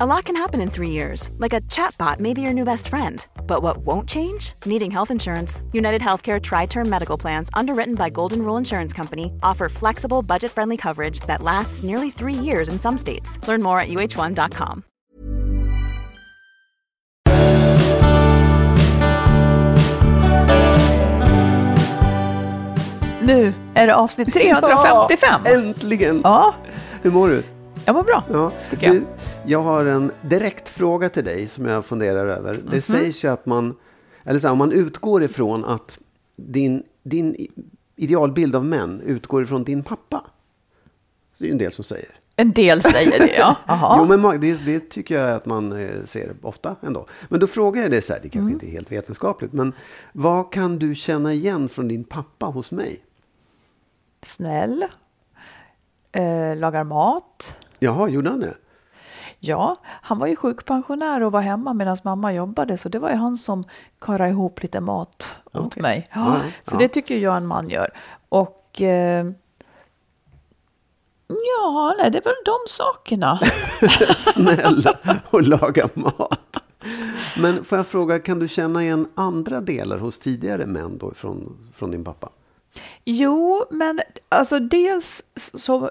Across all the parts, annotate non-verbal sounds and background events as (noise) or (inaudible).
A lot can happen in three years, like a chatbot may be your new best friend. But what won't change? Needing health insurance. United Healthcare Tri Term Medical Plans, underwritten by Golden Rule Insurance Company, offer flexible, budget friendly coverage that lasts nearly three years in some states. Learn more at uh1.com. Nu är det avsnitt 355. (laughs) Ja, äntligen! Ja, Hur mår du? Jag mår bra. Ja. Tycker jag. Du, jag har en direkt fråga till dig som jag funderar över. Mhm. Det sägs ju att man, eller så här, om man utgår ifrån att din, din idealbild av män utgår ifrån din pappa. Så det är ju en del som säger. En del säger det, ja. (laughs) Jo, men det, det tycker jag att man eh, ser ofta ändå. Men då frågar jag dig så här, det kanske Mm. inte är helt vetenskapligt, men vad kan du känna igen från din pappa hos mig? Snäll. Eh, lagar mat. Jaha, gjorde han det? Ja, han var ju sjukpensionär och var hemma medan mamma jobbade. Så det var ju han som karade ihop lite mat åt Okej. mig. Ja, Ja, så ja. det tycker jag en man gör. Och eh, ja, nej, det är väl de sakerna. (laughs) snälla och laga mat. Men får jag fråga, kan du känna igen andra delar hos tidigare män då från, från din pappa? Jo, men alltså dels så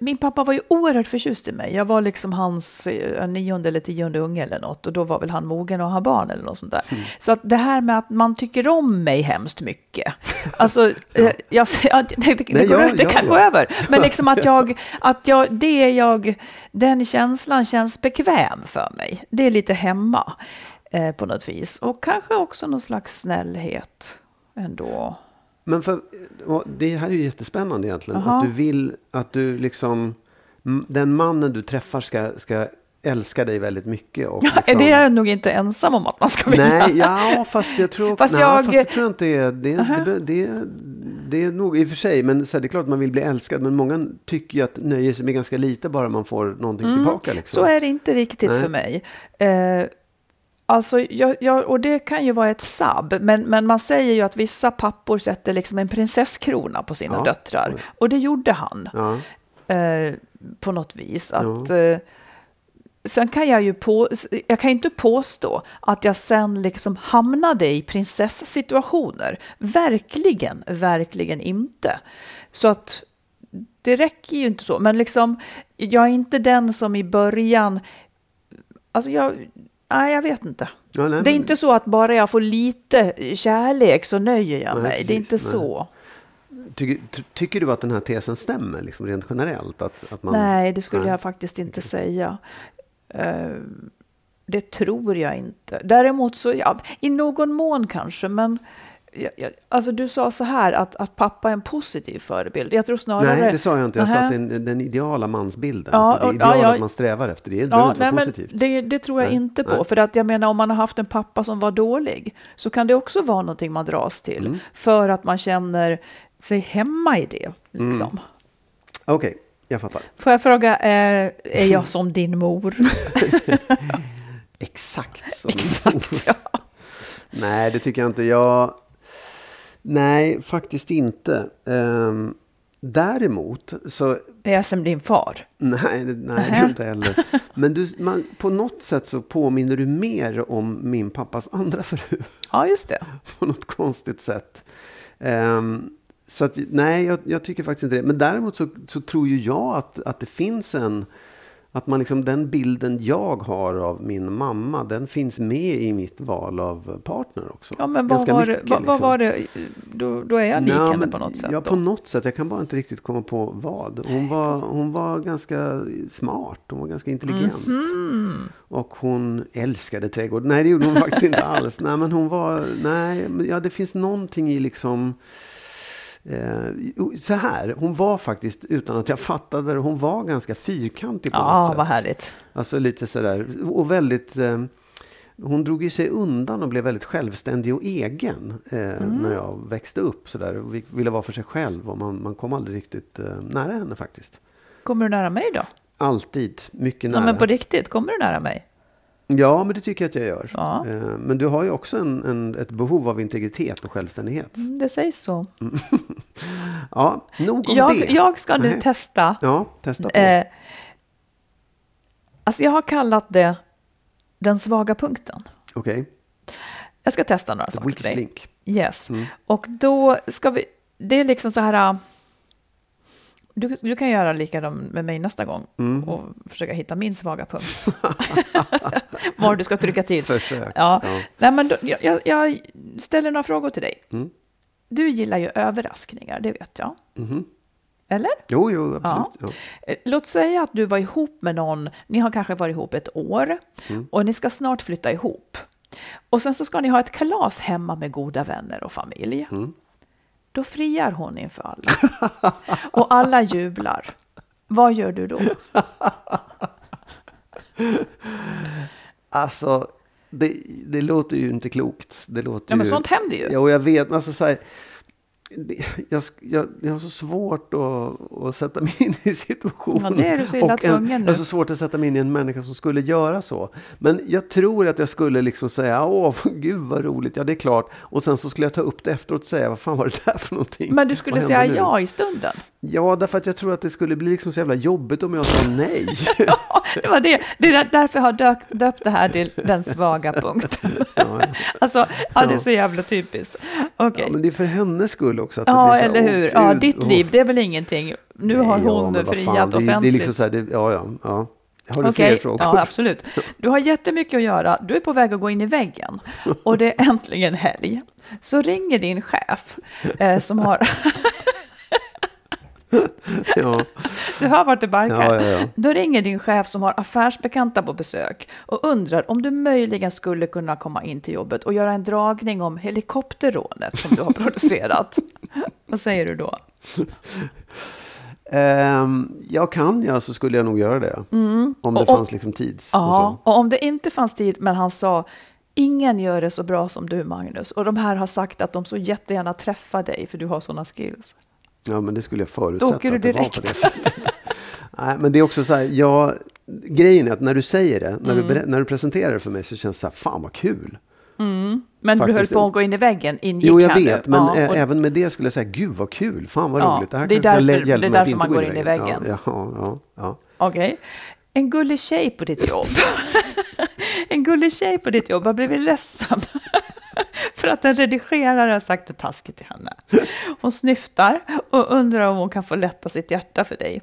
min pappa var ju oerhört förtjust i mig. Jag var liksom hans eh, nionde eller tionde unge eller något. Och då var väl han mogen att ha barn eller något sånt där. Så att det här med att man tycker om mig hemskt mycket. Alltså, (laughs) eh, jag, ja, det, det, Nej, går, ja, det ja, kan ja. gå över. Men (laughs) liksom att jag, att jag, det jag, den känslan känns bekväm för mig. Det är lite hemma eh, på något vis. Och kanske också någon slags snällhet ändå. Men för, det här är ju jättespännande egentligen. Jaha. Att du vill att du liksom, den mannen du träffar ska, ska älska dig väldigt mycket. Och liksom, Det är jag nog inte ensam om att man ska vilja. Nej, ja, fast jag tror, Fast nej, jag- fast jag tror inte det det, Aha. det, det, det är nog i och för sig, men så här, det är klart att man vill bli älskad, men många tycker ju att nöjer sig med ganska lite bara man får någonting tillbaka. Liksom. Mm. Så är det inte riktigt Nej. för mig. Eh, alltså, jag, jag, och det kan ju vara ett sabb, men, men man säger ju att vissa pappor sätter liksom en prinsesskrona på sina Ja. döttrar. Och det gjorde han Ja. eh, på något vis. Att, eh, sen kan jag ju på, jag kan inte påstå att jag sen liksom hamnade i prinsesssituationer. Verkligen, verkligen inte. Så att det räcker ju inte så. Men liksom, jag är inte den som i början... Alltså jag... Nej, jag vet inte. Ja, nej, det är men- inte så att bara jag får lite kärlek så nöjer jag Nej, mig. det är inte precis, nej. så. Tycker, ty, tycker du att den här tesen stämmer, liksom, rent generellt? Att, att man, Nej, det skulle jag faktiskt inte säga. Eh, det tror jag inte. Däremot så, ja, i någon mån kanske, men alltså du sa så här att, att pappa är en positiv förebild. Jag tror snarare... Nej, det sa jag inte. Jag sa att den, den ideala mansbilden. Ja, det ideala ja, man strävar efter. Det behöver inte vara positivt. det, det tror jag Nej, inte på. nej. För att jag menar, om man har haft en pappa som var dålig så kan det också vara någonting man dras till. Mm. För att man känner sig hemma i det. Mm. Liksom. Okej, jag fattar. Får jag fråga, eh, är jag som din mor? (laughs) Exakt som Exakt, ja. Nej, det tycker jag inte. Jag... Nej, faktiskt inte. Ehm, däremot så... Är jag som din far? Nej, nej det är inte heller. Men du, man, på något sätt så påminner du mer om min pappas andra fru. Ja, just det. (laughs) på något konstigt sätt. Ehm, så att, nej, jag, jag tycker faktiskt inte det. Men däremot så, så tror ju jag att, att det finns en... Att man liksom, den bilden jag har av min mamma, den finns med i mitt val av partner också. Ja, men vad Ganska var, det, mycket, vad, vad liksom. var det? Då, då är jag lik henne på något sätt. Ja, då. på något sätt. Jag kan bara inte riktigt komma på vad. Hon var, hon var ganska smart. Hon var ganska intelligent. Mhm. Och hon älskade trädgård. Nej, det gjorde hon faktiskt inte (laughs) alls. Nej, men hon var... Nej, ja, det finns någonting i liksom... Eh, så här, hon var faktiskt, utan att jag fattade det, hon var ganska fyrkantig på något Ja, sätt. vad härligt. Alltså lite sådär, och väldigt... Eh, hon drog ju sig undan och blev väldigt självständig och egen eh, Mm. när jag växte upp. Sådär, och vi- ville vara för sig själv och man, man kom aldrig riktigt eh, nära henne faktiskt. Kommer du nära mig då? Alltid mycket Ja, nära. men på riktigt, kommer du nära mig? Ja, men det tycker jag att jag gör. Ja. Eh, men du har ju också en, en, ett behov av integritet och självständighet. Mm, Det sägs så. (laughs) Ja, nog om Jag, det. jag ska nu Nej. testa. Ja, testa på. Eh, alltså jag har kallat det den svaga punkten. Okej, Jag ska testa några saker weak link. Yes. Och då ska vi, det är liksom så här, du, du kan göra likadant med mig nästa gång Mm. och försöka hitta min svaga punkt. (laughs) Var du ska trycka till. Försök. Ja. Ja. Nej, men då, jag- jag, ställer några frågor till dig. Mm. Du gillar ju överraskningar, det vet jag. Mhm. Eller? Jo, jo, absolut. Ja. Eh, Låt säga att du var ihop med någon, ni har kanske varit ihop ett år Mm. och ni ska snart flytta ihop. Och sen så ska ni ha ett kalas hemma med goda vänner och familj. Mm. Då friar hon inför alla. Och alla jublar. Vad gör du då? Alltså, det, det låter ju inte klokt. Det låter Ja, men ju... sånt händer ju. Ja, och jag vet, alltså så här, det, jag, jag, jag har så svårt att, att sätta mig in i situationen. Ja, det är du så illa tvungen Jag nu. har så svårt att sätta mig in i en människa som skulle göra så. Men jag tror att jag skulle liksom säga, åh, gud vad roligt, ja det är klart. Och sen så skulle jag ta upp det efteråt och säga, vad fan var det där för någonting? Men du skulle säga nu? ja i stunden. Ja, därför att jag tror att det skulle bli liksom så jävla jobbigt om jag sa nej. (laughs) Ja, det var det. Det är därför jag har döpt, det här till den svaga (laughs) punkten. Alltså, ja, det är så jävla typiskt. Okej. Ja, men det är för hennes skull också. Att det Ja, blir så eller hur? Ja, ditt liv, det är väl ingenting. Nu har Nej, ja, hon vad friat fan, det, det är offentligt. liksom så här, det, ja, ja, ja. Har du Okej, fler frågor? ja absolut. Du har jättemycket att göra. Du är på väg att gå in i väggen och det är äntligen helg. Så ringer din chef eh, som har... (laughs) (laughs) ja. Du hör vart det barkar. Ja, ja, ja. Då ringer din chef som har affärsbekanta på besök och undrar om du möjligen skulle kunna komma in till jobbet och göra en dragning om helikopterrånet som du har producerat. (laughs) Vad säger du då? Ehm, jag kan ja, så skulle jag nog göra det. Om det Mm. Och- och- fanns liksom och Ja, så. och om det inte fanns tid, men han sa ingen gör det så bra som du Magnus. Och de här har sagt att de så jättegärna träffar dig för du har sådana skills. Ja, men det skulle jag förutsätta. åker du att det var direkt. på det sättet. (laughs) Nej, men det är också så här, jag, grejen är att när du säger det, när, Mm. du, när du presenterar det för mig så känns det så här, fan vad kul. Men du höll Faktiskt. på att gå in i väggen, ingick Jo, jag här nu. vet, men Ja, och- även med det skulle jag säga, gud vad kul, fan vad Ja, roligt. här det är därför- det är därför man gå går in i väggen. Ja, ja, ja, ja. Okej. En gullig tjej på ditt jobb. (laughs) en gullig tjej på ditt jobb har blivit ledsen. (laughs) För att en redigerare har sagt något taskigt till henne. Hon snyftar och undrar om hon kan få lätta sitt hjärta för dig.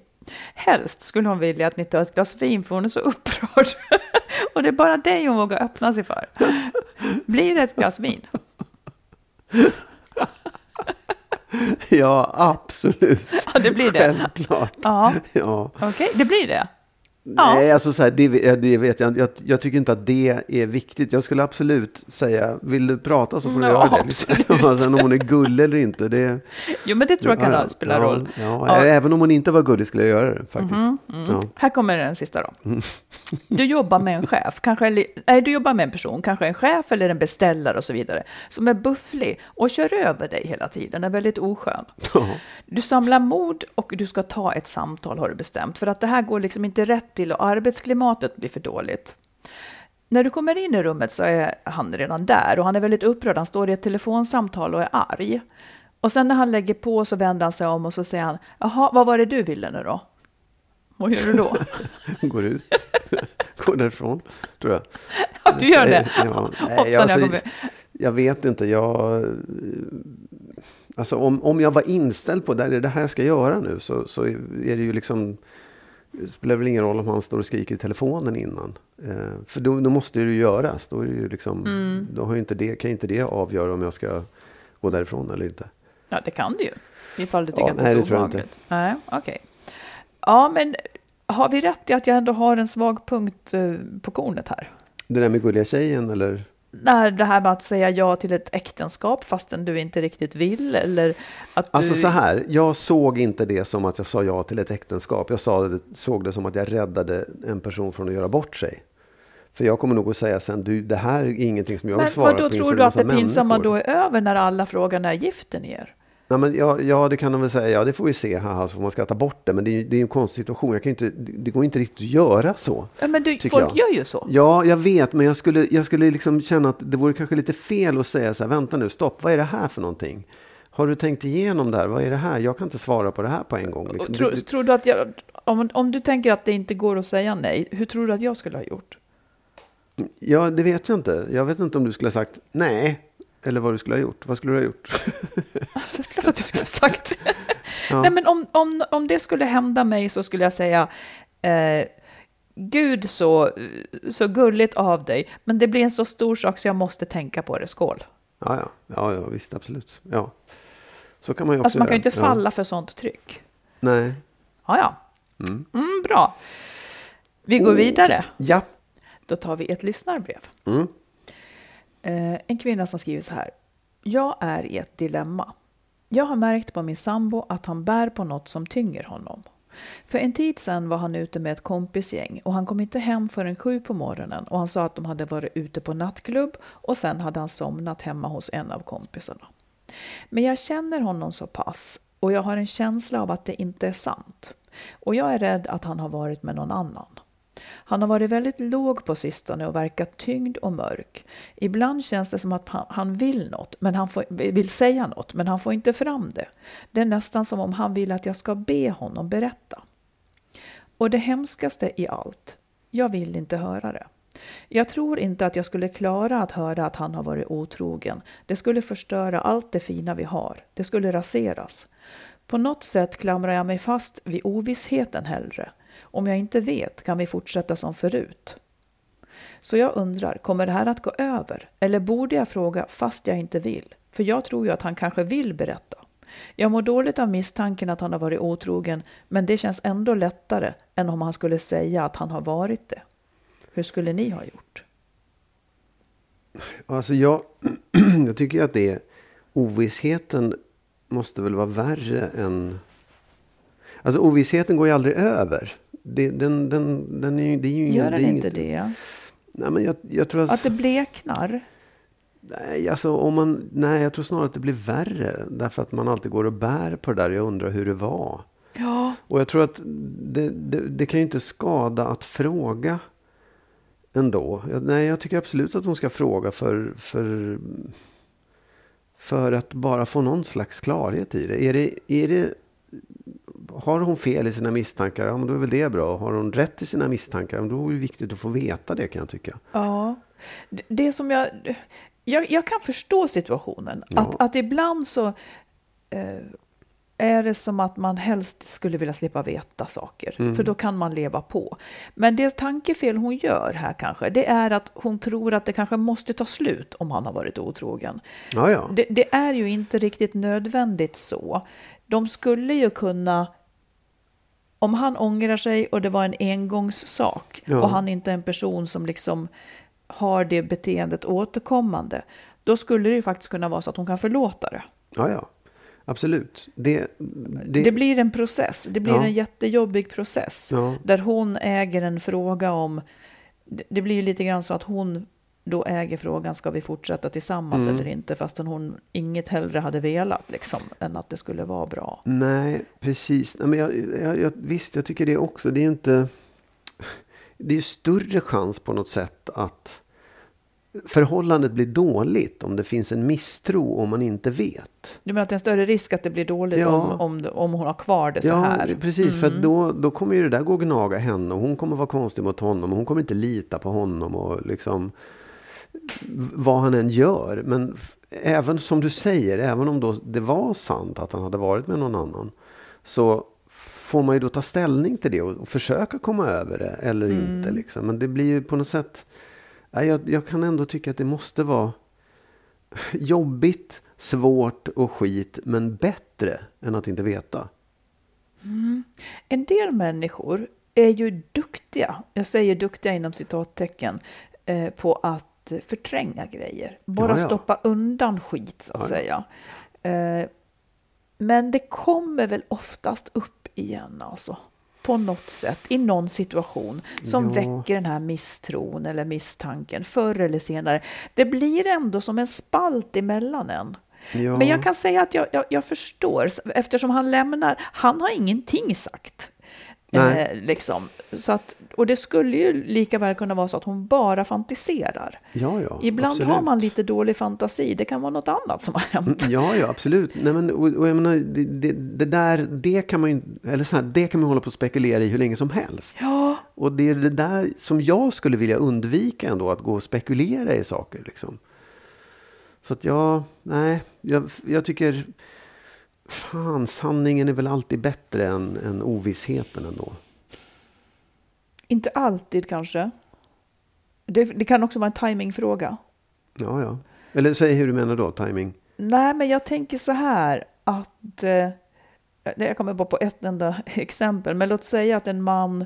Helst skulle hon vilja att ni tar ett glas vin för hon är så upprörd. (laughs) Och det är bara dig hon vågar öppna sig för. Blir det ett glas vin? (laughs) ja, absolut. Ja, det blir det. Självklart. Ja, Ja. okej, det blir det. Ja. Nej, alltså så här, det, det vet jag jag, jag tycker inte att det är viktigt. Jag skulle absolut säga, vill du prata så får du Ja, göra det. Liksom. Sen (laughs) om hon är gullig eller inte, det... Jo, men det tror jag kan ja, spela ja, roll. Ja, Även om hon inte var gullig skulle jag göra det faktiskt. Ja. Här kommer den sista då. (laughs) Du jobbar med en chef, kanske, eller- nej, du jobbar med en person, kanske en chef eller en beställare och så vidare, som är bufflig och kör över dig hela tiden, är väldigt oskön. Du samlar mod och du ska ta ett samtal har du bestämt, för att det här går liksom inte rätt till och arbetsklimatet blir för dåligt. När du kommer in i rummet så är han redan där och han är väldigt upprörd. Han står i ett telefonsamtal och är arg. Och sen när han lägger på så vänder han sig om och så säger han, jaha, vad var det du ville nu då? Vad gör du då? (laughs) Går ut. (laughs) Går därifrån, tror jag. (laughs) Ja, du gör det. Ja, nej, jag alltså, jag vet inte, jag... Alltså om, om jag var inställd på det, är det här jag ska göra nu, så, så är det ju liksom... Det spelar väl ingen roll om han står och skriker i telefonen innan. Eh, för då, då, måste det ju göras. Då, är det ju liksom, mm. då har inte det, kan inte det avgöra om jag ska gå därifrån eller inte. Ja, det kan det ju. Ifall du tycker ja, att det är det obehagligt. Nej, okej. Okay. Ja, men har vi rätt i att jag ändå har en svag punkt eh, på kornet här? Det där med gulliga tjejen eller? Nej, det här med att säga ja till ett äktenskap fastän du inte riktigt vill eller att Alltså du... så här, jag såg inte det som att jag sa ja till ett äktenskap. Jag sa såg det som att jag räddade en person från att göra bort sig. För jag kommer nog att säga sen, du, det här är ingenting som jag vill svara på. Men då tror du att det pinsamma då är över när alla frågar när gifter ni er? Ja, men ja, ja, det kan de väl säga. Ja, det får vi se. Haha, så man ska ta bort det. Men det är, det är en konstig situation. Jag kan inte, det går inte riktigt att göra så. Ja, men du, folk jag. gör ju så. Ja, jag vet. Men jag skulle, jag skulle liksom känna att det vore kanske lite fel att säga så här. Vänta nu, stopp. Vad är det här för någonting? Har du tänkt igenom det här? Vad är det här? Jag kan inte svara på det här på en gång. Liksom. Tror, du, tror du att jag, om, om du tänker att det inte går att säga nej, hur tror du att jag skulle ha gjort? Ja, det vet jag inte. Jag vet inte om du skulle ha sagt nej. Eller vad du skulle ha gjort. Vad skulle du ha gjort? (laughs) det är klart att jag skulle ha sagt. ja. Nej, men om, om, om det skulle hända mig så skulle jag säga eh, Gud så, så gulligt av dig, men det blir en så stor sak så jag måste tänka på det. Skål! Ja, ja, ja, ja visst, absolut. Ja. Så kan man ju också alltså, man kan ju inte falla ja. för sånt tryck. Nej. Ja, ja. Mm. Mm, bra. Vi går oh, vidare. Ja. Då tar vi ett lyssnarbrev. Mm. Eh, en kvinna som skriver så här. Jag är i ett dilemma. Jag har märkt på min sambo att han bär på något som tynger honom. För en tid sedan var han ute med ett kompisgäng och han kom inte hem förrän sju på morgonen och han sa att de hade varit ute på nattklubb och sen hade han somnat hemma hos en av kompisarna. Men jag känner honom så pass och jag har en känsla av att det inte är sant. Och jag är rädd att han har varit med någon annan. Han har varit väldigt låg på sistone och verkat tyngd och mörk. Ibland känns det som att han vill något, men han får, vill säga något, men han får inte fram det. Det är nästan som om han vill att jag ska be honom berätta. Och det hemskaste i allt, jag vill inte höra det. Jag tror inte att jag skulle klara att höra att han har varit otrogen. Det skulle förstöra allt det fina vi har. Det skulle raseras. På något sätt klamrar jag mig fast vid ovissheten hellre. Om jag inte vet kan vi fortsätta som förut. Så jag undrar, kommer det här att gå över? Eller borde jag fråga fast jag inte vill? För jag tror ju att han kanske vill berätta. Jag mår dåligt av misstanken att han har varit otrogen, men det känns ändå lättare än om han skulle säga att han har varit det. Hur skulle ni ha gjort? Alltså jag, (clears throat) jag tycker att det ovissheten måste väl vara värre än... Alltså ovissheten går ju aldrig över det, den, den, den är, det är ju Gör den inte inget, det? Nej, men jag, jag tror att, att det bleknar? Nej, alltså, om man, nej, jag tror snarare att det blir värre. Därför att man alltid går och bär på det där. Jag undrar hur det var. Ja. Och jag tror att det, det, det kan ju inte skada att fråga ändå. Jag, nej, jag tycker absolut att hon ska fråga för, för, för att bara få någon slags klarhet i det. Är det, är det har hon fel i sina misstankar, ja men då är väl det bra. Har hon rätt i sina misstankar, då är det viktigt att få veta det kan jag tycka. Ja, det som jag... Jag, jag kan förstå situationen. Ja. Att, att ibland så eh, är det som att man helst skulle vilja slippa veta saker. Mm. För då kan man leva på. Men det tankefel hon gör här kanske, det är att hon tror att det kanske måste ta slut om han har varit otrogen. Ja, ja. Det, det är ju inte riktigt nödvändigt så. De skulle ju kunna om han ångrar sig och det var en engångssak ja. och han inte är en person som liksom har det beteendet återkommande, då skulle det ju faktiskt kunna vara så att hon kan förlåta det. Ja, ja. Absolut. Det, det... det blir en process. Det blir ja. en jättejobbig process. Ja. Där hon äger en fråga om... Det blir ju lite grann så att hon då äger frågan, ska vi fortsätta tillsammans mm. eller inte? Fastän hon inget hellre hade velat, liksom, än att det skulle vara bra. Nej, precis. Nej, men jag, jag, jag, visst, jag tycker det också. Det är ju inte... Det är större chans på något sätt att förhållandet blir dåligt om det finns en misstro om man inte vet. Du menar att det är en större risk att det blir dåligt ja. om, om, om hon har kvar det så ja, här? Ja, precis. Mm. För då, då kommer ju det där gå och gnaga henne och hon kommer vara konstig mot honom och hon kommer inte lita på honom och liksom vad han än gör. Men även som du säger, även om då det var sant att han hade varit med någon annan. Så får man ju då ta ställning till det och, och försöka komma över det eller Mm. inte. Liksom. Men det blir ju på något sätt, ja, jag, jag kan ändå tycka att det måste vara (laughs) jobbigt, svårt och skit, men bättre än att inte veta. En del människor är ju duktiga, jag säger duktiga inom citattecken, eh, på att förtränga grejer. Bara Ja, ja. stoppa undan skit så att Ja, säga. Eh, men det kommer väl oftast upp igen alltså. På något sätt, i någon situation som väcker den här misstron eller misstanken förr eller senare. Det blir ändå som en spalt emellan en. Men jag kan säga att jag, jag, jag förstår, eftersom han lämnar, han har ingenting sagt. Nej. Eh, liksom. så att, och det skulle ju lika väl kunna vara så att hon bara fantiserar. Ja, ja, Ibland absolut. har man lite dålig fantasi, det kan vara något annat som har hänt. Ja, ja, absolut. Nej, men, och, och jag menar, det, det, det där, det kan man ju, eller så här, det kan man hålla på och spekulera i hur länge som helst. Ja, Och det är det där som jag skulle vilja undvika ändå, att gå och spekulera i saker. Liksom. Så att jag, nej, jag, jag tycker, fan, sanningen är väl alltid bättre än, än ovissheten ändå. inte alltid kanske. Det, det kan också vara en timingfråga. Ja, ja. Eller säg hur du menar då, timing. Nej, men jag tänker så här att... Eh, jag kommer bara på ett enda (laughs) exempel, men låt säga att en man...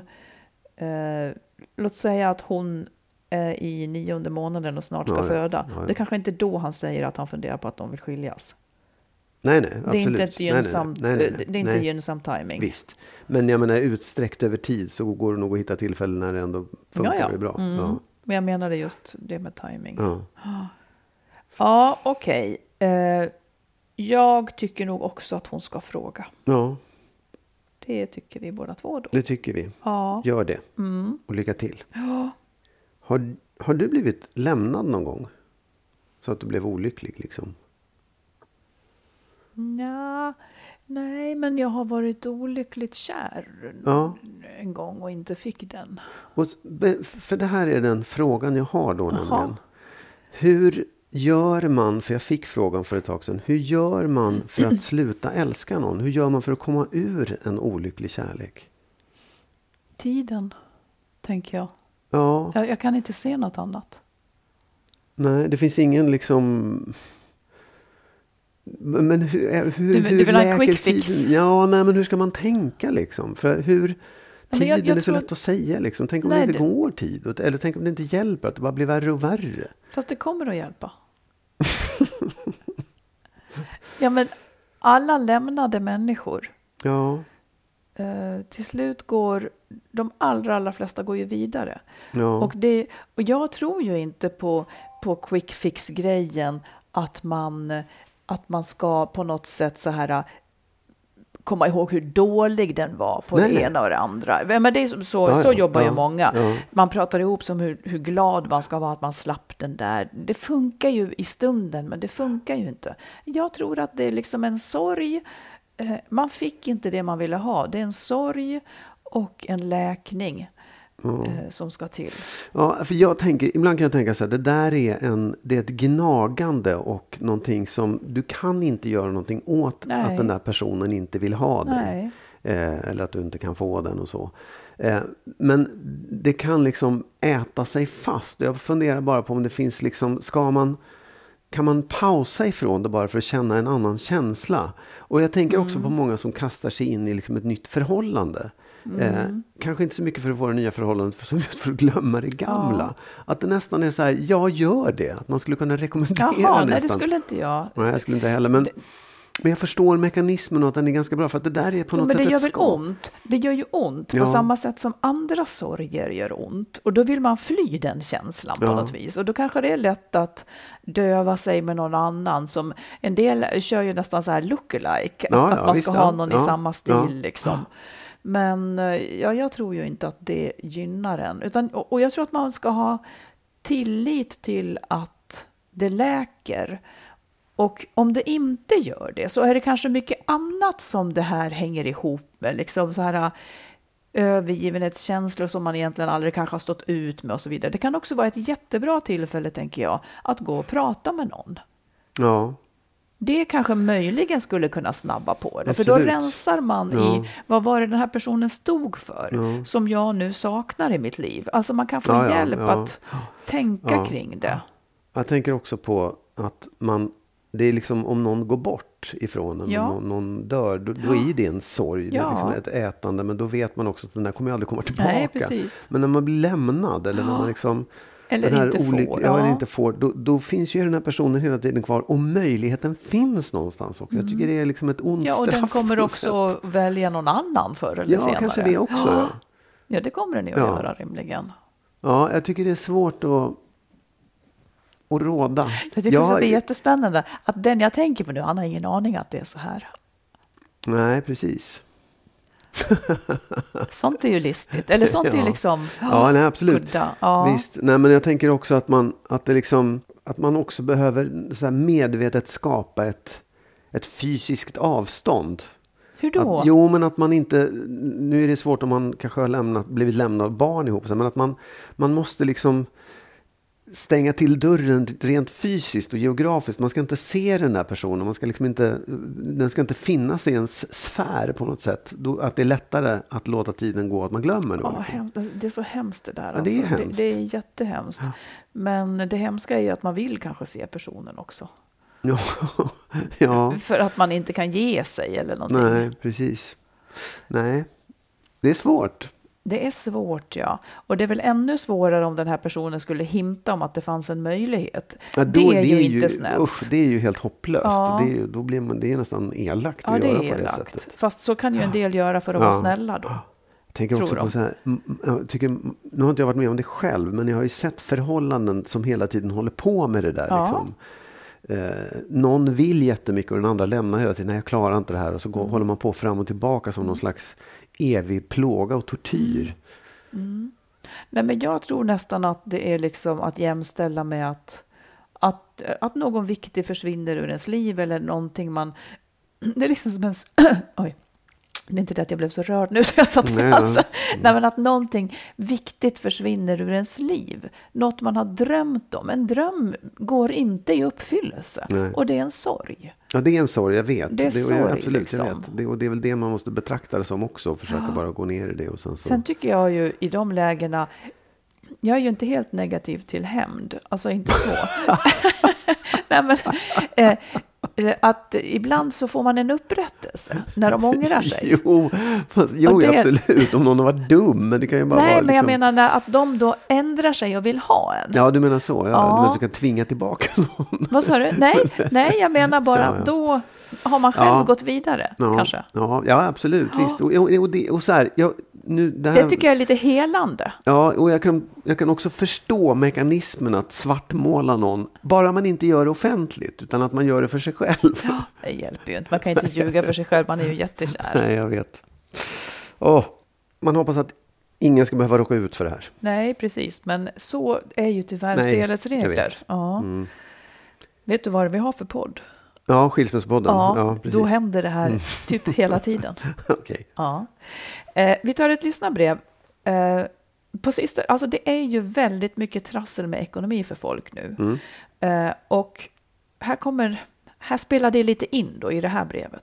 Eh, låt säga att hon är i nionde månaden och snart ska Ja, föda. Ja, ja. Det kanske inte är då han säger att han funderar på att de vill skiljas. Nej, nej, Det är absolut. inte ett gynnsamt, Nej, nej, nej. Det är inte Nej. gynnsam timing. Visst. Men jag menar utsträckt över tid så går det nog att hitta tillfällen när det ändå funkar Ja, ja. bra. Mm. Ja. Men jag menade just det med timing. Ja. Ja, okej. Eh, jag tycker nog också att hon ska fråga. ja, Det tycker vi båda två då. det tycker vi. Ja. Gör det. Mm. Och lycka till. Ja. Har, har du blivit lämnad någon gång? Så att du blev olycklig liksom? Nja, nej, men jag har varit olyckligt kär Ja. en gång och inte fick den. Och, för det här är den frågan jag har då Jaha. nämligen. Hur gör man, för jag fick frågan för ett tag sedan. Hur gör man för att sluta älska någon? Hur gör man för att komma ur en olycklig kärlek? Tiden, tänker jag. Ja, Jag, jag kan inte se något annat. nej, det finns ingen liksom... Men hur, eh, hur, Du vill- hur du läker tiden? Ja, nej, men hur ska man tänka liksom? För hur... Tiden jag- jag är så lätt att- säga liksom. Tänk om Nej, det inte går tid? Eller tänk om det inte hjälper? Att det bara blir värre och värre? Fast det kommer att hjälpa. (laughs) ja, men alla lämnade människor. Ja, Eh, till slut går de allra, allra flesta går ju vidare. ja. Och, det, och jag tror ju inte på, på quick fix-grejen att man, att man ska på något sätt så här äh, komma ihåg hur dålig den var på Nej, det nej. ena och det andra. Men det är så, så, Ja, så ja, jobbar ju många. ja. Man pratar ihop som hur, hur glad man ska vara att man slapp den där. Det funkar ju i stunden, men det funkar ju inte. Jag tror att det är liksom en sorg. Eh, Man fick inte det man ville ha. Det är en sorg och en läkning eh, som ska till. Ja, för jag tänker, ibland kan jag tänka så här, det där är, en, det är ett gnagande och någonting som du kan inte göra någonting åt Nej. att den där personen inte vill ha dig. Eh, eller att du inte kan få den och så. Eh, men det kan liksom äta sig fast. Jag funderar bara på om det finns liksom, ska man kan man pausa ifrån det bara för att känna en annan känsla? Och jag tänker också på många som kastar sig in i liksom ett nytt förhållande. Eh, kanske inte så mycket för att få det nya förhållandet, som just för att glömma det gamla. Att det nästan är så här, jag gör det. Att man skulle kunna rekommendera Jaha, nej nästan. det skulle inte jag. Nej, jag skulle inte heller. Men, men jag förstår mekanismen och att den är ganska bra. För att det där är på Ja, något men det sätt gör väl ont? Det gör ju ont på Ja. samma sätt som andra sorger gör ont. Och då vill man fly den känslan på Ja. något vis. Och då kanske det är lätt att döva sig med någon annan. Som en del kör ju nästan så här lookalike. Ja, att, ja, man visst, ska ja, ha någon i ja, samma stil ja. liksom. Men eh, ja, jag tror ju inte att det gynnar en. Utan, och, jag tror att man ska ha tillit till att det läker. Och om det inte gör det så är det kanske mycket annat som det här hänger ihop med. Liksom så här eh, övergivenhetskänslor som man egentligen aldrig kanske har stått ut med och så vidare. Det kan också vara ett jättebra tillfälle, tänker jag, att gå och prata med någon. Ja, det kanske möjligen skulle kunna snabba på det. Absolut. För då rensar man Ja. i vad var det den här personen stod för. Ja. Som jag nu saknar i mitt liv. Alltså man kan få Ja, hjälp att tänka kring det. Jag tänker också på att man, det är liksom om någon går bort ifrån en, Ja. någon, någon dör, då, då är det en sorg. Det är liksom ett ätande, men då vet man också att den där kommer aldrig komma tillbaka. Nej. Men när man blir lämnad eller när man liksom Eller den här inte olyck- får. Ja, eller Ja. inte får. Då, då finns ju den här personen hela tiden kvar och möjligheten finns någonstans också. Jag tycker det är liksom ett ont Mm. Ja, och den kommer också sätt. välja någon annan förr eller Ja, senare. kanske det också. Ja. Ja, det kommer den ju att Ja. göra rimligen. ja, jag tycker det är svårt att, att råda. Jag tycker också att det är jättespännande att den jag tänker på nu, han har ingen aning att det är så här. Nej, precis. (laughs) Sånt är ju listigt. Eller sånt är ju Ja. liksom Ja, nej, absolut. Ja. Visst. Nej, men jag tänker också att man, att det liksom, att man också behöver så medvetet skapa ett, ett fysiskt avstånd. Hur då? Att, jo, men att man inte, nu är det svårt om man kanske har lämnat, blivit lämnad av barn ihop, men att man, man måste liksom stänga till dörren rent fysiskt och geografiskt. Man ska inte se den där personen, man ska liksom inte, den ska inte finnas i ens sfär på något sätt. Då, att det är lättare att låta tiden gå, att man glömmer då. Ja, liksom. hemskt. Det är så hemskt det där. Ja, det är alltså. hemskt. Det, det är jättehemskt. Men det hemska är ju att man vill kanske se personen också. (laughs) Ja, ja. För att man inte kan ge sig eller någonting. nej, precis. Nej, det är svårt. Det är svårt, ja. Och det är väl ännu svårare om den här personen skulle hinta om att det fanns en möjlighet. Ja, det är ju inte snällt. Usch, det är ju helt hopplöst. Ja. Det är, då blir man, det är nästan elakt ja, att det göra är på det sättet. Fast så kan ju en del göra för att vara snälla då. Jag tänker också på så här, jag tycker, nu har inte jag varit med om det själv, men jag har ju sett förhållanden som hela tiden håller på med det där. Liksom. Eh, någon vill jättemycket och den andra lämnar hela tiden. Nej, jag klarar inte det här. Och så går, Mm. håller man på fram och tillbaka som någon slags evig plåga och tortyr. Mm. Mm. Nej, men jag tror nästan att det är liksom att jämställa med att, att, att någon viktig försvinner ur ens liv eller någonting man... (clears throat) Det är liksom som en... (clears throat) Oj. Det är inte det att jag blev så rörd nu (laughs) när jag satt i halsen. ja. Nej, men att någonting viktigt försvinner ur ens liv. Något man har drömt om. En dröm går inte i uppfyllelse. Nej. Och det är en sorg. Ja, det är en sorg, jag vet. Det är jag- sorg, absolut, liksom. jag vet. Det, och det är väl det man måste betrakta det som också. Och försöka bara gå ner i det. Och sen så, Sen tycker jag ju i de lägena, jag är ju inte helt negativ till hämnd, alltså inte så. (laughs) (laughs) Nej, men, eh, att ibland så får man en upprättelse när de ångrar (laughs) sig. Jo, fast, jo det- absolut. Om någon har varit dum. Men det kan ju bara Nej, vara men jag liksom- menar att de då ändrar sig och vill ha en. Ja, du menar så. Ja. Ja. Du menar att du kan tvinga tillbaka (laughs) någon. Vad sa du? Nej, (laughs) nej, jag menar bara Ja, att ja. då har man själv Ja. gått vidare, Ja, kanske. Ja, ja absolut. Visst. Och, och, och, det, och så här, jag, nu, det här, Det tycker jag är lite helande. Ja, och jag kan, jag kan också förstå mekanismen att svartmåla någon. Bara man inte gör det offentligt, utan att man gör det för sig själv. Det hjälper ju inte, man kan inte ljuga för sig själv, man är ju jättekär. Nej, jag vet. Åh, man hoppas att ingen ska behöva råka ut för det här. Nej, precis, men så är ju tyvärr Nej, spelets regler. vet. Ja. Mm. Vet du vad vi har för podd? Ja, Skilsmässpodden. Ja, Ja, precis. då händer det här (laughs) typ hela tiden. (laughs) Okej. Ja. Eh, vi tar ett lyssnarbrev. Eh, på sista, alltså det är ju väldigt mycket trassel med ekonomi för folk nu. Mm. Eh, och här kommer, här spelar det lite in då i det här brevet.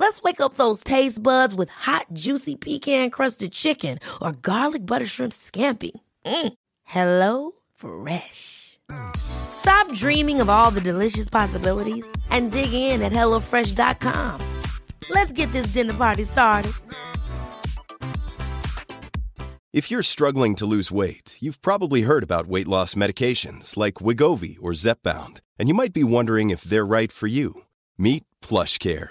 Let's wake up those taste buds with hot, juicy pecan-crusted chicken or garlic butter shrimp scampi. Mm. Hello Fresh. Stop dreaming of all the delicious possibilities and dig in at HelloFresh.com. Let's get this dinner party started. If you're struggling to lose weight, you've probably heard about weight loss medications like Wigovi or Zepbound, and you might be wondering if they're right for you. Meet PlushCare,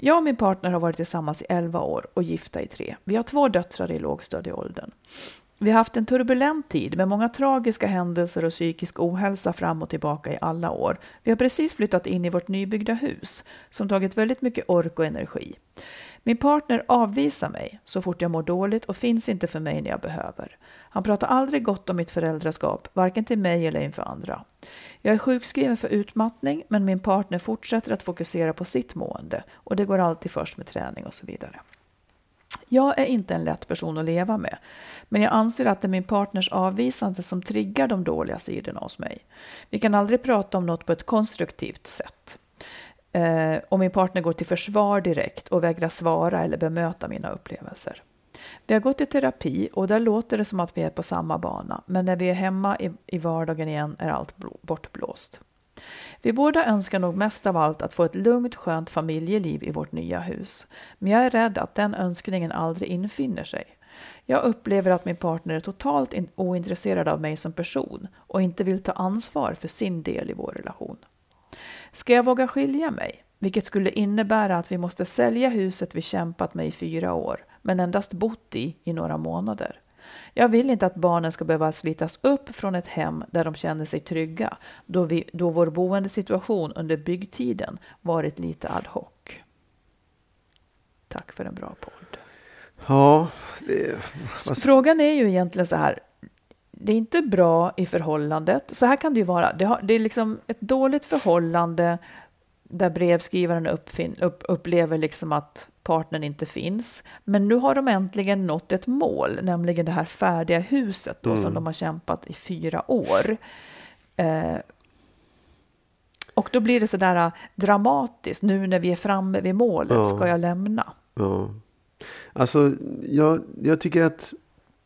Jag och min partner har varit tillsammans i 11 år och gifta i tre. Vi har två döttrar i lågstadieåldern. Vi har haft en turbulent tid med många tragiska händelser och psykisk ohälsa fram och tillbaka i alla år. Vi har precis flyttat in i vårt nybyggda hus som tagit väldigt mycket ork och energi. Min partner avvisar mig så fort jag mår dåligt och finns inte för mig när jag behöver. Han pratar aldrig gott om mitt föräldraskap, varken till mig eller inför andra. Jag är sjukskriven för utmattning, men min partner fortsätter att fokusera på sitt mående och det går alltid först med träning och så vidare. Jag är inte en lätt person att leva med, men jag anser att det är min partners avvisande som triggar de dåliga sidorna hos mig. Vi kan aldrig prata om något på ett konstruktivt sätt. Eh, och min partner går till försvar direkt och vägrar svara eller bemöta mina upplevelser. Vi har gått i terapi och där låter det som att vi är på samma bana, men när vi är hemma i, i vardagen igen är allt bortblåst. Vi båda önskar nog mest av allt att få ett lugnt, skönt familjeliv i vårt nya hus. Men jag är rädd att den önskningen aldrig infinner sig. Jag upplever att min partner är totalt ointresserad av mig som person och inte vill ta ansvar för sin del i vår relation. Ska jag våga skilja mig? Vilket skulle innebära att vi måste sälja huset vi kämpat med i fyra år, men endast bott i i några månader. Jag vill inte att barnen ska behöva slitas upp från ett hem där de känner sig trygga, då, vi, då vår boendesituation under byggtiden varit lite ad hoc. Tack för en bra podd. Ja, det, Frågan är ju egentligen så här. Det är inte bra i förhållandet. Så här kan det ju vara. Det, har, det är liksom ett dåligt förhållande där brevskrivaren uppfin, upp, upplever liksom att partnern inte finns. Men nu har de äntligen nått ett mål, nämligen det här färdiga huset då, mm. som de har kämpat i fyra år. Eh, och då blir det så där dramatiskt, nu när vi är framme vid målet, ja. ska jag lämna? Ja. Alltså, jag, jag tycker att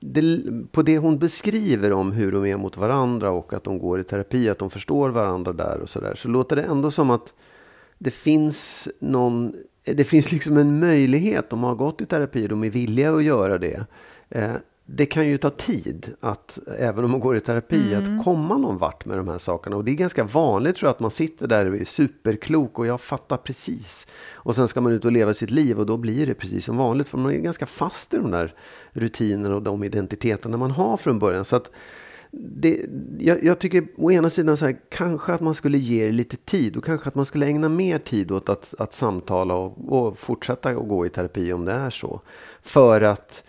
det, på det hon beskriver om hur de är mot varandra och att de går i terapi, att de förstår varandra där och så där, så låter det ändå som att det finns någon, det finns liksom en möjlighet, de har gått i terapi, de är villiga att göra det. Eh, det kan ju ta tid, att, även om man går i terapi, mm. att komma någon vart med de här sakerna. Och det är ganska vanligt tror jag att man sitter där och är superklok och jag fattar precis. Och sen ska man ut och leva sitt liv och då blir det precis som vanligt. För man är ganska fast i de där rutinerna och de identiteterna man har från början. Så att det, jag, jag, tycker å ena sidan så här, kanske att man skulle ge det lite tid och kanske att man skulle ägna mer tid åt att, att samtala och, och fortsätta att gå i terapi om det är så. För att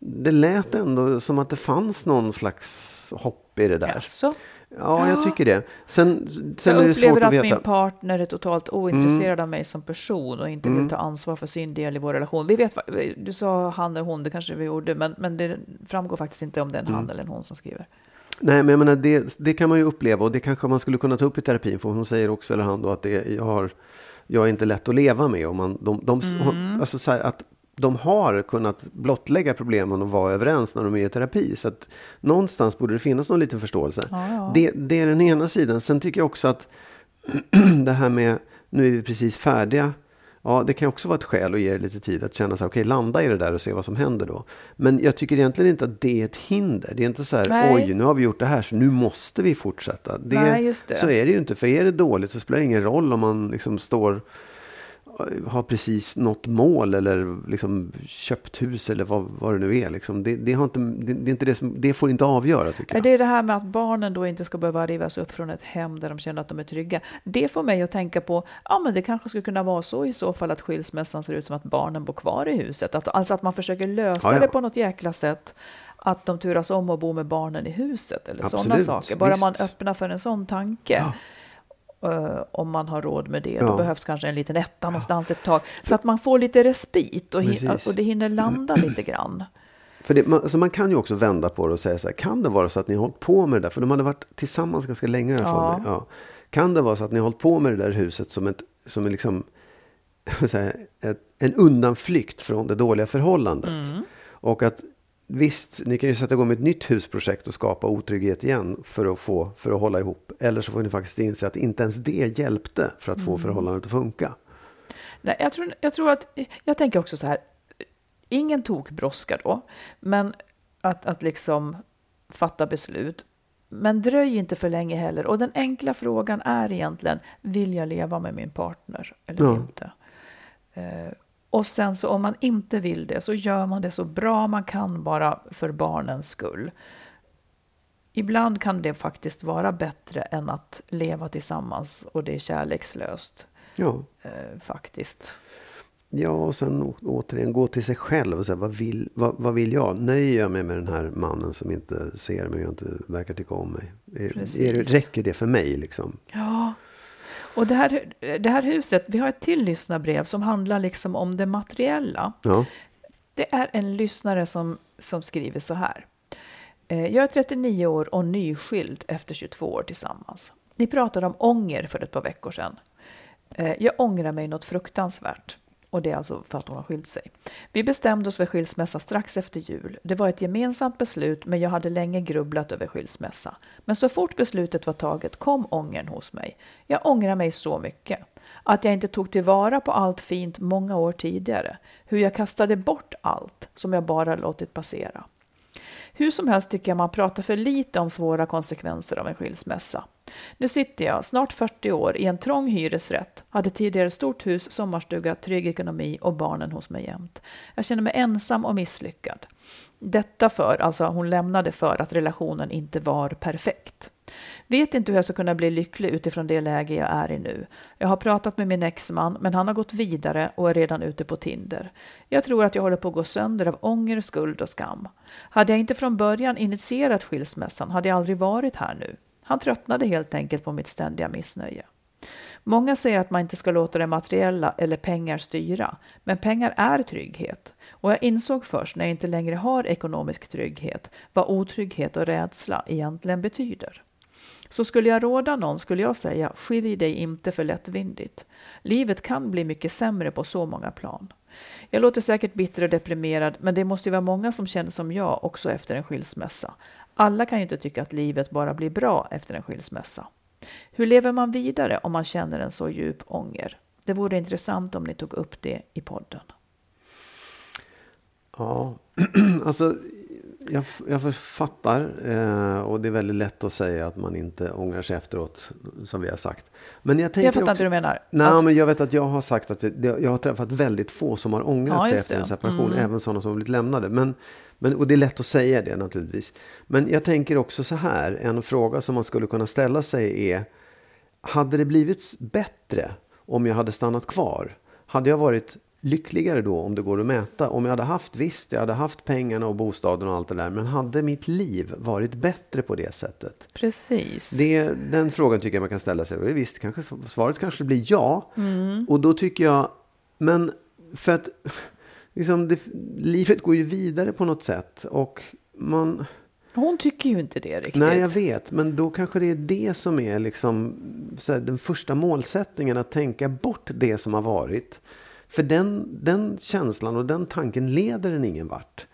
det lät ändå som att det fanns någon slags hopp i det där. Jaså? Ja, jag tycker det. Sen, sen jag är det svårt att, veta. att min partner är totalt ointresserad mm. av mig som person och inte mm. vill ta ansvar för sin del i vår relation. Vi vet, du sa han eller hon, det kanske vi gjorde, men, men det framgår faktiskt inte om det är en mm. han eller en hon som skriver. Nej, men jag menar, det, det kan man ju uppleva och det kanske man skulle kunna ta upp i terapin. För hon säger också, eller han då, att det, jag, har, jag är inte lätt att leva med. Och man, de, de, mm. alltså så här, att de har kunnat blottlägga problemen och vara överens när de är i terapi. Så att någonstans borde det finnas någon liten förståelse. Ja, ja. Det, det är den ena sidan. Sen tycker jag också att (clears throat) det här med, nu är vi precis färdiga Ja, det kan också vara ett skäl att ge det lite tid att känna sig okej, okay, landa i det där och se vad som händer då. Men jag tycker egentligen inte att det är ett hinder. Det är inte så här, Nej. oj, nu har vi gjort det här så nu måste vi fortsätta. Det, Nej, det. Så är det ju inte. För är det dåligt så spelar det ingen roll om man liksom står har precis nått mål eller liksom köpt hus eller vad, vad det nu är. Liksom. Det, det, inte, det, det, är inte det, som, det får inte avgöra tycker jag. Det är det här med att barnen då inte ska behöva rivas upp från ett hem där de känner att de är trygga. Det får mig att tänka på, ja men det kanske skulle kunna vara så i så fall att skilsmässan ser ut som att barnen bor kvar i huset. Att, alltså att man försöker lösa ja, ja. det på något jäkla sätt att de turas om och bo med barnen i huset eller sådana saker. Bara visst. man öppnar för en sån tanke. Ja. Uh, om man har råd med det. Ja. Då behövs kanske en liten etta ja. någonstans ett tag. Så att man får lite respit och, och det hinner landa lite grann. (clears throat) För det, man, alltså man kan ju också vända på det och säga så här, kan det vara så att ni har hållit på med det där? För de hade varit tillsammans ganska länge i ja. ja. Kan det vara så att ni har hållit på med det där huset som, ett, som är liksom, (laughs) här, ett, en undanflykt från det dåliga förhållandet? Mm. Och att visst, ni kan ju sätta igång med ett nytt husprojekt och skapa otrygghet igen för att, få, för att hålla ihop. Eller så får ni faktiskt inse att inte ens det hjälpte för att få Mm. förhållandet att funka. Nej, jag, tror, jag tror att, jag tänker också så här, ingen tok brådska då, men att, att liksom fatta beslut. Men dröj inte för länge heller. Och den enkla frågan är egentligen, vill jag leva med min partner eller Ja. inte? Och sen så om man inte vill det så gör man det så bra man kan bara för barnens skull. Ibland kan det faktiskt vara bättre än att leva tillsammans och det är kärlekslöst. Ja. Eh, faktiskt. Ja, och sen återigen gå till sig själv och säga vad vill, vad, vad vill jag? Nöjer jag mig med den här mannen som inte ser mig och inte verkar tycka om mig? Är, räcker det för mig liksom? Ja, och det här, det här huset, vi har ett till lyssnarbrev som handlar liksom om det materiella. Ja, Det är en lyssnare som, som skriver så här. Eh, Jag är 39 år och nyskild efter 22 år tillsammans. Ni pratade om ånger för ett par veckor sedan. Eh, Jag ångrar mig något fruktansvärt. Och det är alltså för att hon har skilt sig. Vi bestämde oss för skilsmässa strax efter jul. Det var ett gemensamt beslut men jag hade länge grubblat över skilsmässa. Men så fort beslutet var taget kom ångern hos mig. Jag ångrar mig så mycket. Att jag inte tog tillvara på allt fint många år tidigare. Hur jag kastade bort allt som jag bara låtit passera. Hur som helst tycker jag man pratar för lite om svåra konsekvenser av en skilsmässa. Nu sitter jag, snart 40 år, i en trång hyresrätt, hade tidigare stort hus, sommarstuga, trygg ekonomi och barnen hos mig jämt. Jag känner mig ensam och misslyckad. Detta för, alltså hon lämnade för att relationen inte var perfekt. Vet inte hur jag ska kunna bli lycklig utifrån det läge jag är i nu. Jag har pratat med min exman, men han har gått vidare och är redan ute på Tinder. Jag tror att jag håller på att gå sönder av ånger, skuld och skam. Hade jag inte från början initierat skilsmässan hade jag aldrig varit här nu. Han tröttnade helt enkelt på mitt ständiga missnöje. Många säger att man inte ska låta det materiella eller pengar styra, men pengar är trygghet. Och jag insåg först när jag inte längre har ekonomisk trygghet vad otrygghet och rädsla egentligen betyder. Så skulle jag råda någon skulle jag säga skilj dig inte för lättvindigt. Livet kan bli mycket sämre på så många plan. Jag låter säkert bitter och deprimerad, men det måste ju vara många som känner som jag också efter en skilsmässa. Alla kan ju inte tycka att livet bara blir bra efter en skilsmässa. Hur lever man vidare om man känner en så djup ånger? Det vore intressant om ni tog upp det i podden. ja. (clears throat) alltså jag, jag fattar eh, och det är väldigt lätt att säga att man inte ångrar sig efteråt, som vi har sagt. Men jag tänker Jag fattar också, inte hur du menar. Nej, Att- men jag vet att jag har sagt att det, jag har träffat väldigt få som har ångrat Ja, sig efter en separation. Mm. Även sådana som har blivit lämnade. Men, men, och det är lätt att säga det naturligtvis. Men jag tänker också så här. En fråga som man skulle kunna ställa sig är. Hade det blivit bättre om jag hade stannat kvar? Hade jag varit lyckligare då om det går att mäta? Om jag hade haft, visst, jag hade haft pengarna och bostaden och allt det där. Men hade mitt liv varit bättre på det sättet? Precis. Det, den frågan tycker jag man kan ställa sig. Visst, kanske, svaret kanske blir ja. Och då tycker jag, men för att liksom det, livet går ju vidare på något sätt. Och man, Hon tycker ju inte det riktigt. nej jag vet, men då kanske det är det som är liksom så här, den första målsättningen. Att tänka bort det som har varit. För den, den känslan och den tanken leder en ingen vart.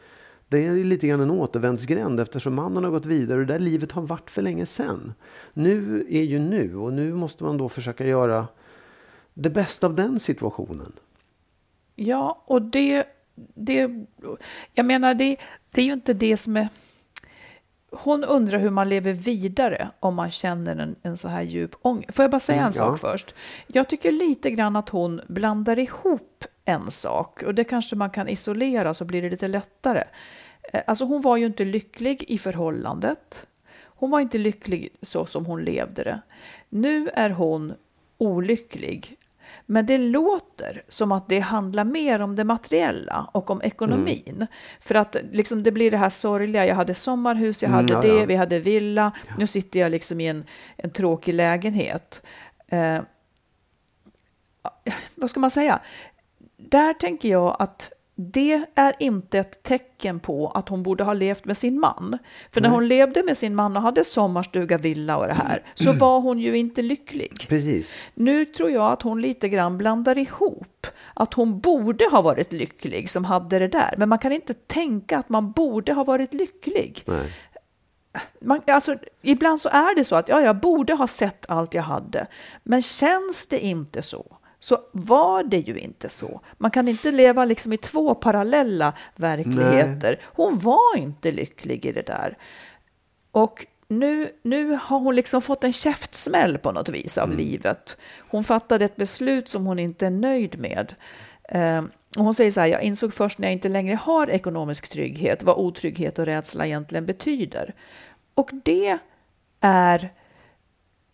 Det är lite grann en återvändsgränd eftersom mannen har gått vidare och det där livet har varit för länge sedan. Nu är ju nu och nu måste man då försöka göra det bästa av den situationen. Ja, och det, det jag menar, det, det är ju inte det som är... Hon undrar hur man lever vidare om man känner en, en så här djup ångest. Får jag bara säga en Mm, sak ja. först? Jag tycker lite grann att hon blandar ihop en sak och det kanske man kan isolera så blir det lite lättare. Eh, Alltså hon var ju inte lycklig i förhållandet. Hon var inte lycklig så som hon levde det. Nu är hon olycklig. Men det låter som att det handlar mer om det materiella och om ekonomin. För att liksom, det blir det här sorgliga, jag hade sommarhus, jag Mm, hade ja, det, ja. vi hade villa, nu sitter jag liksom i en, en tråkig lägenhet. Eh, vad ska man säga? Där tänker jag att det är inte ett tecken på att hon borde ha levt med sin man. För när hon levde med sin man och hade sommarstuga, villa och det här, så var hon ju inte lycklig. Precis. Nu tror jag att hon lite grann blandar ihop att hon borde ha varit lycklig som hade det där. Men man kan inte tänka att man borde ha varit lycklig. Nej. Man, alltså, ibland så är det så att ja, jag borde ha sett allt jag hade. Men känns det inte så, så var det ju inte så. Man kan inte leva liksom i två parallella verkligheter. Hon var inte lycklig i det där. Och nu, nu har hon liksom fått en käftsmäll på något vis av livet. Hon fattade ett beslut som hon inte är nöjd med. Eh, och hon säger så här, jag insåg först när jag inte längre har ekonomisk trygghet vad otrygghet och rädsla egentligen betyder. Och det är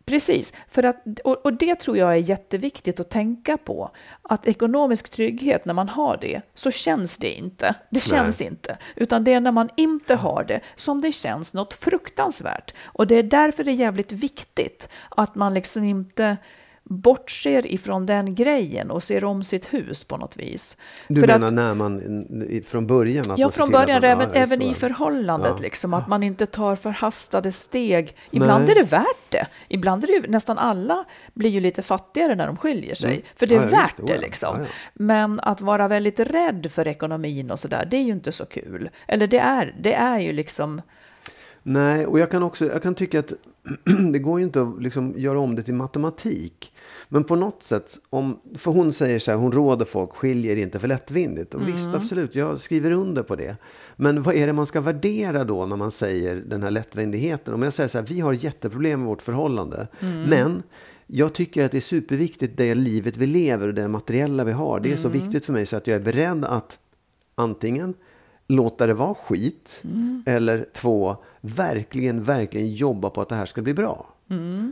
Precis, för att, och, och det tror jag är jätteviktigt att tänka på. Att ekonomisk trygghet, när man har det, så känns det inte. Det känns inte. Utan det är när man inte har det som det känns något fruktansvärt. Och det är därför det är jävligt viktigt att man liksom inte bortser ifrån den grejen och ser om sitt hus på något vis. Du För menar att- när man, från början? Att Ja, från början, även, även det. i förhållandet, Ja. liksom, att man inte tar förhastade steg. Ibland Nej. är det värt det. Ibland är det ju, nästan alla blir ju lite fattigare när de skiljer sig. Mm. För det är Ja, värt det ja. liksom. Ja. Men att vara väldigt rädd för ekonomin och sådär, det är ju inte så kul. Eller det är, det är ju liksom, Nej, och jag kan också jag kan tycka att (clears throat) det går ju inte att liksom göra om det till matematik. Men på något sätt, om, för hon säger så här, hon råder folk, skiljer inte för lättvindigt. Och visst, absolut, jag skriver under på det. Men vad är det man ska värdera då när man säger den här lättvindigheten? Om jag säger så här, vi har jätteproblem med vårt förhållande. Men jag tycker att det är superviktigt det livet vi lever och det materiella vi har. Det är så viktigt för mig så att jag är beredd att antingen låta det vara skit. Eller två, verkligen, verkligen jobba på att det här ska bli bra.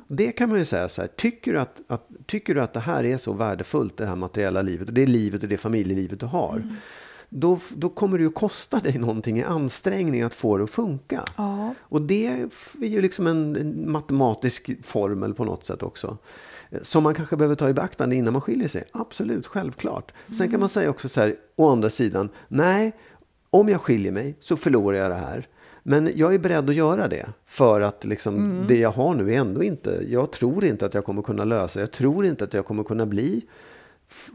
Det kan man ju säga så här, tycker du, att, att, tycker du att det här är så värdefullt, det här materiella livet och det livet och det familjelivet du har. Då, då kommer det ju kosta dig någonting i ansträngning att få det att funka. ja. Och det är ju liksom en, matematisk formel på något sätt också. Eh, Som man kanske behöver ta i beaktande innan man skiljer sig. Absolut, självklart. Sen kan man säga också så här, å andra sidan, nej, om jag skiljer mig så förlorar jag det här. Men jag är beredd att göra det. För att liksom, det jag har nu är ändå inte, jag tror inte att jag kommer kunna lösa, jag tror inte att jag kommer kunna bli,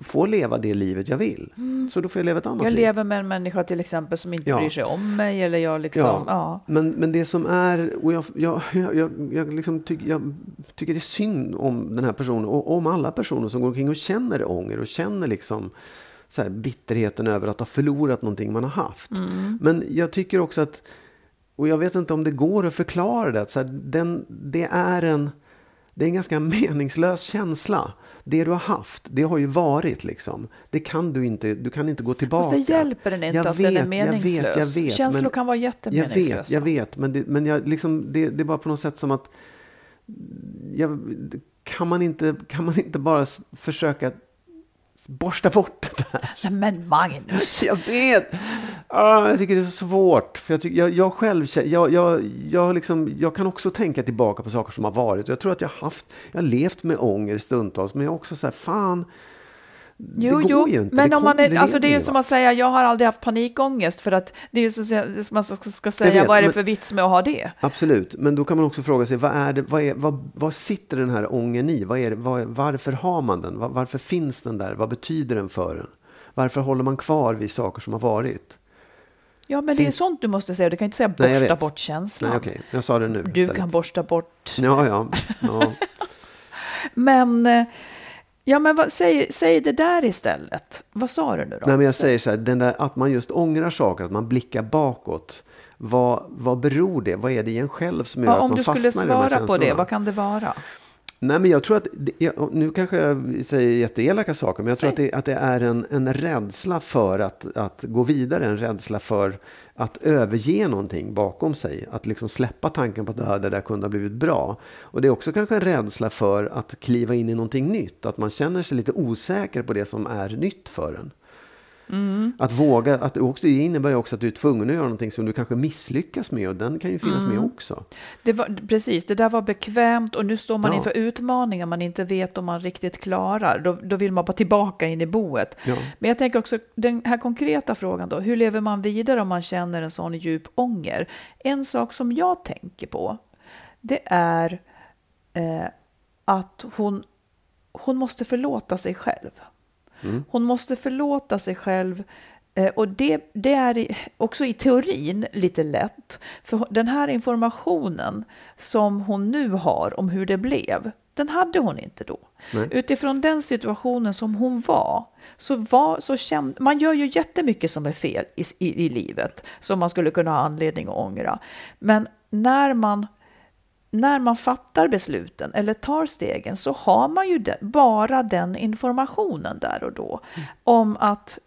få leva det livet jag vill. Så då får jag leva ett annat jag liv. lever med en människa till exempel som inte Ja. bryr sig om mig eller jag liksom, ja. Men, men det som är, och jag, jag, jag, jag, jag, liksom tyck, jag tycker det är synd om den här personen och om alla personer som går omkring och känner ånger och känner liksom så här bitterheten över att ha förlorat någonting man har haft. Men jag tycker också att, och jag vet inte om det går att förklara det, så här, den, det är en det är en ganska (laughs) meningslös känsla. Det du har haft, det har ju varit liksom. Det kan du inte, du kan inte gå tillbaka. Fast det hjälper den inte Jag att den är vet, jag meningslös. vet, jag vet, Känslor men- kan vara jag jättemeningslösa. vet, jag vet. Men, det, men jag, liksom, det, det är bara på något sätt som att... Jag, kan, man inte, kan man inte bara försöka borsta bort det där? Nej, men Magnus! (laughs) Jag vet! Ah, jag tycker det är så svårt. För jag, tycker, jag, jag själv jag, jag, jag, liksom, jag kan också tänka tillbaka på saker som har varit. Och jag tror att jag har haft, jag har levt med ånger stundtals. Men jag också så här, fan. Jo, det går jo, ju inte. men det om man är, alltså det är ju som att säga jag har aldrig haft panikångest för att det är ju som man ska, ska säga vet, vad är det för vits med att ha det? Absolut, men då kan man också fråga sig vad, är det, vad, är, vad, vad sitter den här ången i? Vad är det, vad, varför har man den? Var, varför finns den där? Vad betyder den för en? Varför håller man kvar vid saker som har varit? Ja, men det är Finns- sånt du måste säga. Du kan inte säga Nej, borsta vet. bort känslan. Nej, okej, jag sa det nu. Du istället. kan borsta bort. Ja, ja. ja. (laughs) Men, eh, ja, men vad, säg, säg det där istället. Vad sa du nu då? Nej, men jag säger så här, den där, att man just ångrar saker, att man blickar bakåt. Vad, vad beror det? Vad är det i en själv som gör ja, att om man du skulle fastnar i de här svara på det, känslorna? vad kan det vara? Nej, men jag tror att, det- nu kanske jag säger jätteelaka saker, men jag tror att det, att det är en, en rädsla för att, att gå vidare, en rädsla för att överge någonting bakom sig. Att liksom släppa tanken på att det, här, det där kunde ha blivit bra. Och det är också kanske en rädsla för att kliva in i någonting nytt, att man känner sig lite osäker på det som är nytt för en. Mm. Att våga, att också, det innebär ju också att du är tvungen att göra någonting som du kanske misslyckas med och den kan ju finnas Mm. med också. Det var, precis, det där var bekvämt och nu står man Ja. inför utmaningar man inte vet om man riktigt klarar. Då, då vill man bara tillbaka in i boet. Ja. Men jag tänker också, den här konkreta frågan då, hur lever man vidare om man känner en sån djup ånger? En sak som jag tänker på, det är eh, att hon, hon måste förlåta sig själv. Hon måste förlåta sig själv. Eh, och det, det är också i teorin lite lätt. För den här informationen som hon nu har om hur det blev, den hade hon inte då. Nej. Utifrån den situationen som hon var, så, var, så kände, man gör ju jättemycket som är fel i, i, i livet, som man skulle kunna ha anledning att ångra. Men när man när man fattar besluten eller tar stegen så har man ju bara den informationen där och då om att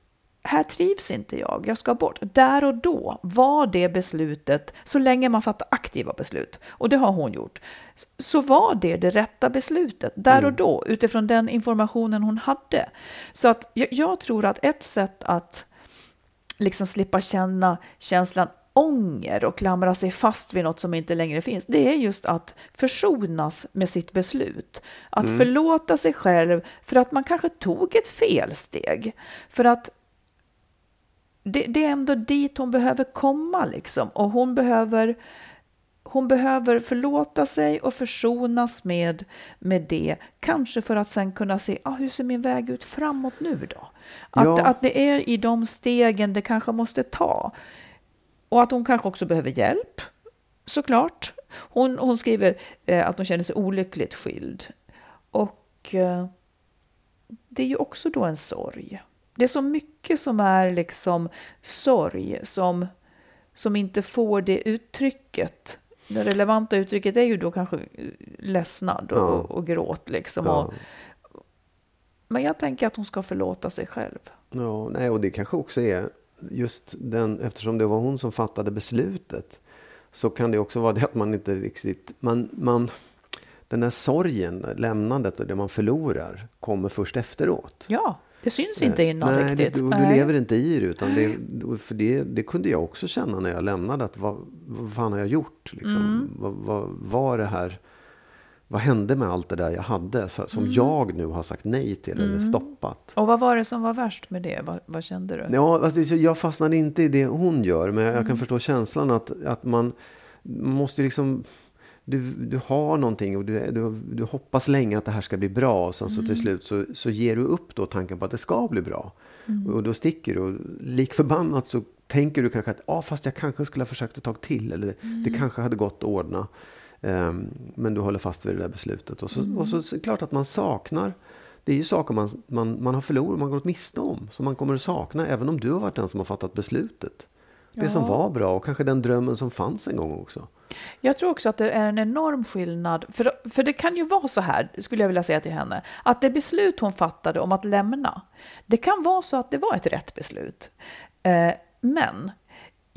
här trivs inte jag, jag ska bort. Där och då var det beslutet, så länge man fattar aktiva beslut, och det har hon gjort, så var det det rätta beslutet där och då utifrån den informationen hon hade. Så att jag, jag tror att ett sätt att liksom slippa känna känslan ånger och klamra sig fast vid något som inte längre finns, det är just att försonas med sitt beslut. Att förlåta sig själv för att man kanske tog ett felsteg. För att det, det är ändå dit hon behöver komma liksom. Och hon behöver, hon behöver förlåta sig och försonas med, med det. Kanske för att sen kunna se, ah, hur ser min väg ut framåt nu då? Att, Ja. att det är i de stegen det kanske måste ta. Och att hon kanske också behöver hjälp, såklart. Hon, hon skriver eh, att hon känner sig olyckligt skild. Och eh, det är ju också då en sorg. Det är så mycket som är liksom sorg som, som inte får det uttrycket. Det relevanta uttrycket är ju då kanske eh, ledsnad och, Ja. och gråt liksom. Ja. Och, men jag tänker att hon ska förlåta sig själv. Ja, nej, och det kanske också är just den, eftersom det var hon som fattade beslutet, så kan det också vara det att man inte riktigt, man, man, den där sorgen, lämnandet och det man förlorar kommer först efteråt. Ja, det syns inte innan Nej, riktigt. Och du lever inte i det. Utan det för det, det kunde jag också känna när jag lämnade. Att vad, vad fan har jag gjort? Liksom? Mm. Vad, vad var det här? Vad hände med allt det där jag hade? Som Mm. jag nu har sagt nej till eller stoppat. Och vad var det som var värst med det? Vad, vad kände du? Ja, alltså, så jag fastnade inte i det hon gör. Men jag Mm. kan förstå känslan att, att man måste liksom... Du, du har någonting och du, du, du hoppas länge att det här ska bli bra. Och sen så Mm. till slut så, så ger du upp då tanken på att det ska bli bra. Mm. Och då sticker du. Och lik förbannat så tänker du kanske att ah, fast jag kanske skulle ha försökt ett tag till. Eller Mm. det kanske hade gått att ordna. Ehm, men du håller fast vid det där beslutet. Och så, Mm. och så, är det klart att man saknar det är ju saker man, man, man har förlorat, man har gått miste om. Som man kommer att sakna även om du har varit den som har fattat beslutet. Det som Ja. var bra och kanske den drömmen som fanns en gång också. Jag tror också att det är en enorm skillnad. För, för det kan ju vara så här, skulle jag vilja säga till henne, att det beslut hon fattade om att lämna, det kan vara så att det var ett rätt beslut. Eh, men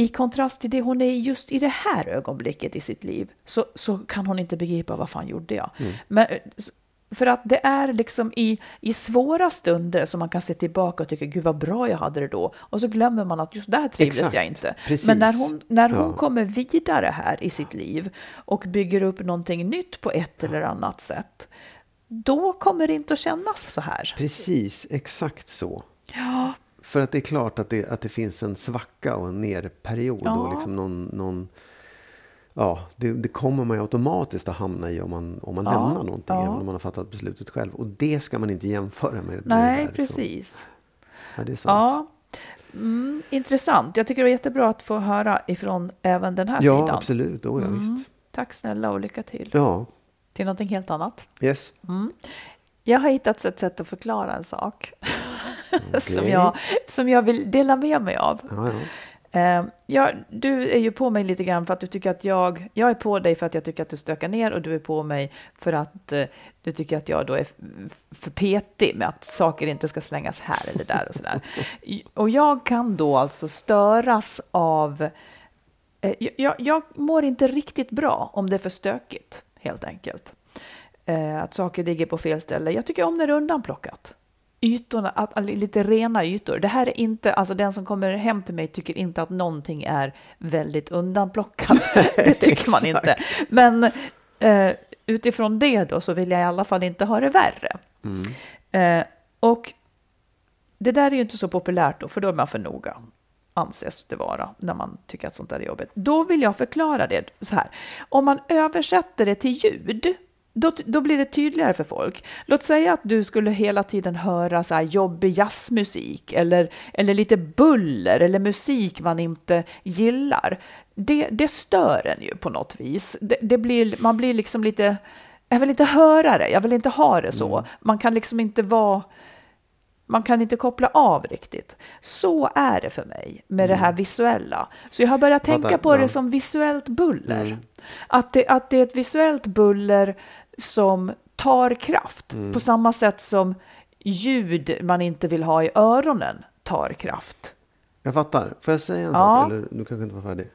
i kontrast till det hon är just i det här ögonblicket i sitt liv, så, så kan hon inte begripa vad fan gjorde jag. Men, eh, s- för att det är liksom i, i svåra stunder som man kan se tillbaka och tycka gud vad bra jag hade det då. Och så glömmer man att just där trivdes Exakt. jag inte. Precis. Men när hon, när hon Ja. kommer vidare här i sitt liv och bygger upp någonting nytt på ett eller annat sätt, då kommer det inte att kännas så här. Precis, exakt så. För att det är klart att det, att det finns en svacka och en nerperiod. Ja. Och liksom någon, någon, ja, det, det kommer man ju automatiskt att hamna i om man, om man Ja, lämnar någonting. ja. Även om man har fattat beslutet själv. Och det ska man inte jämföra med. med det nej, där, precis. Ja, det är sant. Mm, intressant. Jag tycker det var jättebra att få höra ifrån även den här ja sidan. absolut. Oh, ja, Mm. visst. Tack snälla och lycka till. Ja, Till någonting helt annat. yes. Jag har hittat ett sätt att förklara en sak (laughs) som, Okej. jag, som jag vill dela med mig av. Ja, ja. Ja, du är ju på mig lite grann för att du tycker att jag, jag är på dig för att jag tycker att du stökar ner och du är på mig för att eh, du tycker att jag då är för petig med att saker inte ska slängas här eller där och sådär. (laughs) och jag kan då alltså störas av, eh, jag- jag, jag mår inte riktigt bra om det är för stökigt helt enkelt. Eh, att saker ligger på fel ställe. Jag tycker om när det är undanplockat. Ytorna, att, lite rena ytor. Det här är inte, alltså den som kommer hem till mig tycker inte att någonting är väldigt undanplockat. (laughs) det tycker man inte. Men eh, utifrån det då så vill jag i alla fall inte ha det värre. Mm. Eh, och det där är ju inte så populärt då, för då är man för noga anses det vara när man tycker att sånt där är jobbigt. Då vill jag förklara det så här. Om man översätter det till ljud, då, då blir det tydligare för folk. Låt säga att du skulle hela tiden höra så här jobbig jazzmusik eller, eller lite buller eller musik man inte gillar. Det, det stör en ju på något vis. Det, det blir, man blir liksom lite, jag vill inte höra det, jag vill inte ha det så. Man kan liksom inte vara man kan inte koppla av riktigt. Så är det för mig med det här visuella. Så jag har börjat tänka på det som visuellt buller. Att, det, att det är ett visuellt buller som tar kraft på samma sätt som ljud man inte vill ha i öronen tar kraft. Jag fattar. Får jag säga en Ja. sak? Eller du kanske inte var färdig?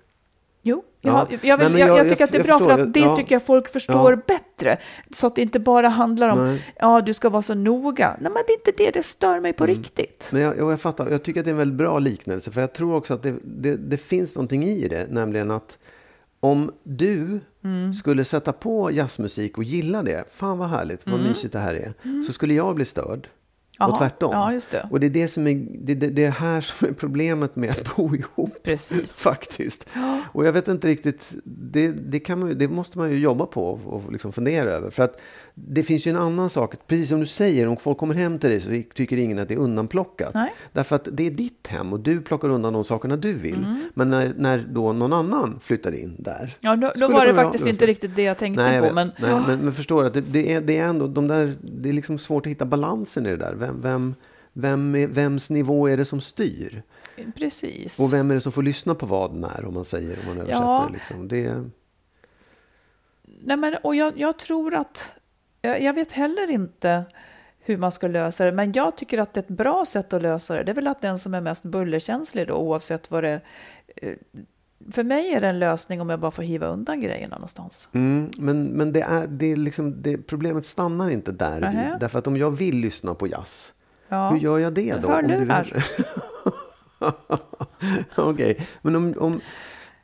Jo, jag, Ja. har- jag, vill, jag, jag- jag tycker jag- att det är jag bra förstår. för att det Ja. tycker jag folk förstår Ja. bättre. Så att det inte bara handlar om, Nej. ja du ska vara så noga. Nej men det är inte det, det stör mig på Mm. riktigt. Men jag, jag, jag fattar. Jag tycker att det är en väldigt bra liknelse. För jag tror också att det, det, det finns någonting i det. Nämligen att om du Mm. skulle sätta på jazzmusik och gilla det. Fan vad härligt, vad mysigt det här är. Så skulle jag bli störd. och Mm. Jaha, tvärtom. ja, det. Och det är det som är, det, det, det är här som är problemet med att bo ihop. Precis. (laughs) Faktiskt. Och jag vet inte riktigt, det, det, man, det måste man ju jobba på och, och liksom fundera över. För att det finns ju en annan sak, precis som du säger, om folk kommer hem till dig så tycker ingen att det är undanplockat. Nej. Därför att det är ditt hem och du plockar undan de sakerna du vill. Mm. Men när, när då någon annan flyttar in där. Ja, då, då var det faktiskt ja, inte riktigt det jag tänkte Nej, jag på. vet. Men, Nej, men, men förstår att det, det, är, det är ändå de där, det är liksom svårt att hitta balansen i det där. Vem, vem, vem är, vems nivå är det som styr? precis. Och vem är det som får lyssna på vad när om man säger, om man översätter Ja. det liksom. Det, Nej, men, och jag, jag tror att, jag, vet heller inte hur man ska lösa det, men jag tycker att ett bra sätt att lösa det, det är väl att den som är mest bullerkänslig då, oavsett vad det eh, för mig är det en lösning om jag bara får hiva undan grejerna någonstans. mm, men men det är, det är liksom, det, problemet stannar inte där vid. Därför att om jag vill lyssna på jazz, Ja. hur gör jag det då? Hör om du vill- (laughs) Okej, men om... om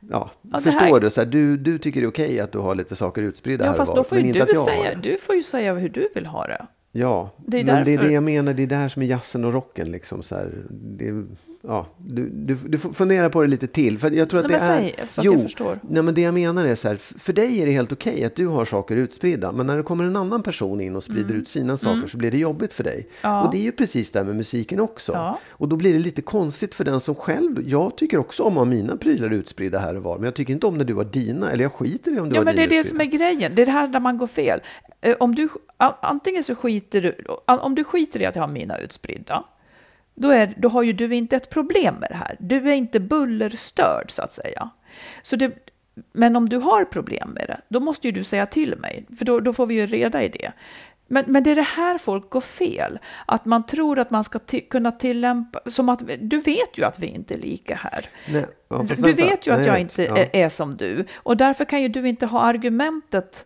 Ja, Ja, förstår här- du? Så här, du, du tycker det är okej att du har lite saker utspridda Ja, här och fast var, då får ju du säga, du får ju säga hur du vill ha det. Ja, Det är men det är därför- det jag menar. Det är det här som är jazzen och rocken. Liksom, så här, det, ja, du, du, du får fundera på det lite till. För jag tror att Nej, det men är... säg, så att jag förstår. Nej, men det jag menar är så här, för dig är det helt okej att du har saker utspridda. Men när det kommer en annan person in och sprider ut sina saker så blir det jobbigt för dig. Mm. Ja. Och det är ju precis där med musiken också. Ja. Och då blir det lite konstigt för den som själv... Jag tycker också om att ha mina prylar utspridda här och var. Men jag tycker inte om när du har dina. Eller jag skiter i om du Ja, har men det dina är det som är grejen. Det är det här där man går fel. Eh, Om du, antingen så skiter du, om du skiter i att jag har mina utspridda, då, är, då har ju du inte ett problem med det här. Du är inte bullerstörd så att säga. Så det, men om du har problem med det, då måste ju du säga till mig, för då, då får vi ju reda i det. Men, men det är det här folk går fel, att man tror att man ska kunna tillämpa, som att, du vet ju att vi inte är lika här. Nej, Du vet ju att Nej, jag vet. inte Ja. är, är som du och därför kan ju du inte ha argumentet.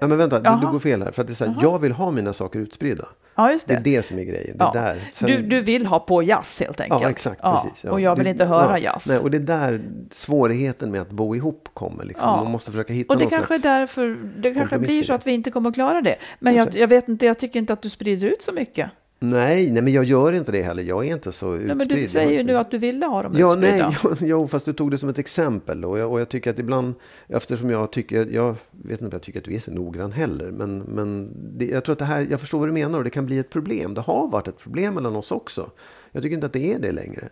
Ja, men vänta, du, Jaha. du går fel här. För att det är så här, jag vill ha mina saker utspridda. Ja, just Det det. är det som är grejen. Det ja. där. Sen- du, du vill ha på jazz helt enkelt. Ja, exakt. Ja, Precis. Ja. Och jag vill Du- inte höra ja, jazz. Nej, och det är där svårigheten med att bo ihop kommer. Liksom. Man måste försöka hitta och det någon kanske är slags... därför det kanske blir så att vi inte kommer att klara det. Men jag, jag vet inte, jag tycker inte att du sprider ut så mycket. Nej, nej, men jag gör inte det heller. Jag är inte så utspridd. Nej, men du säger ju nu att du ville ha dem Ja, utspridda. nej, (laughs) jo, jo, fast du tog det som ett exempel. Och jag, och jag tycker att ibland, eftersom jag tycker, jag vet inte om jag tycker att du är så noggrann heller. Men, men det, jag tror att det här, jag förstår vad du menar och det kan bli ett problem. Det har varit ett problem mellan oss också. Jag tycker inte att det är det längre.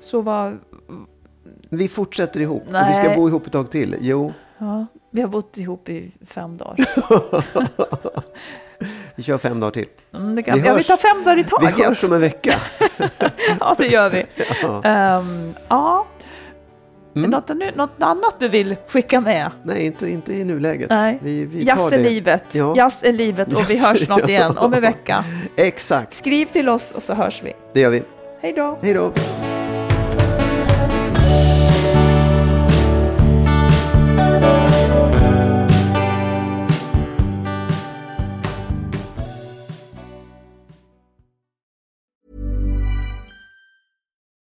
Så vad, Vi fortsätter ihop och vi Nej. ska bo ihop ett tag till. Jo, ja, vi har bott ihop i fem dagar. (laughs) (laughs) vi kör fem dagar till. Mm, kan, Vi ja, vi tar fem dagar i Vi taget. hörs om en vecka. (laughs) Ja, det gör vi. (laughs) Ja. Ja. Mm. Något, något annat du vill skicka med? Nej, inte, inte i nuläget. Nej. Vi, vi Jazz är livet. Ja. Jazz är livet och vi hörs snart (laughs) igen om en vecka. Exakt, Skriv till oss och så hörs vi. det gör vi. Hej då! Hej då!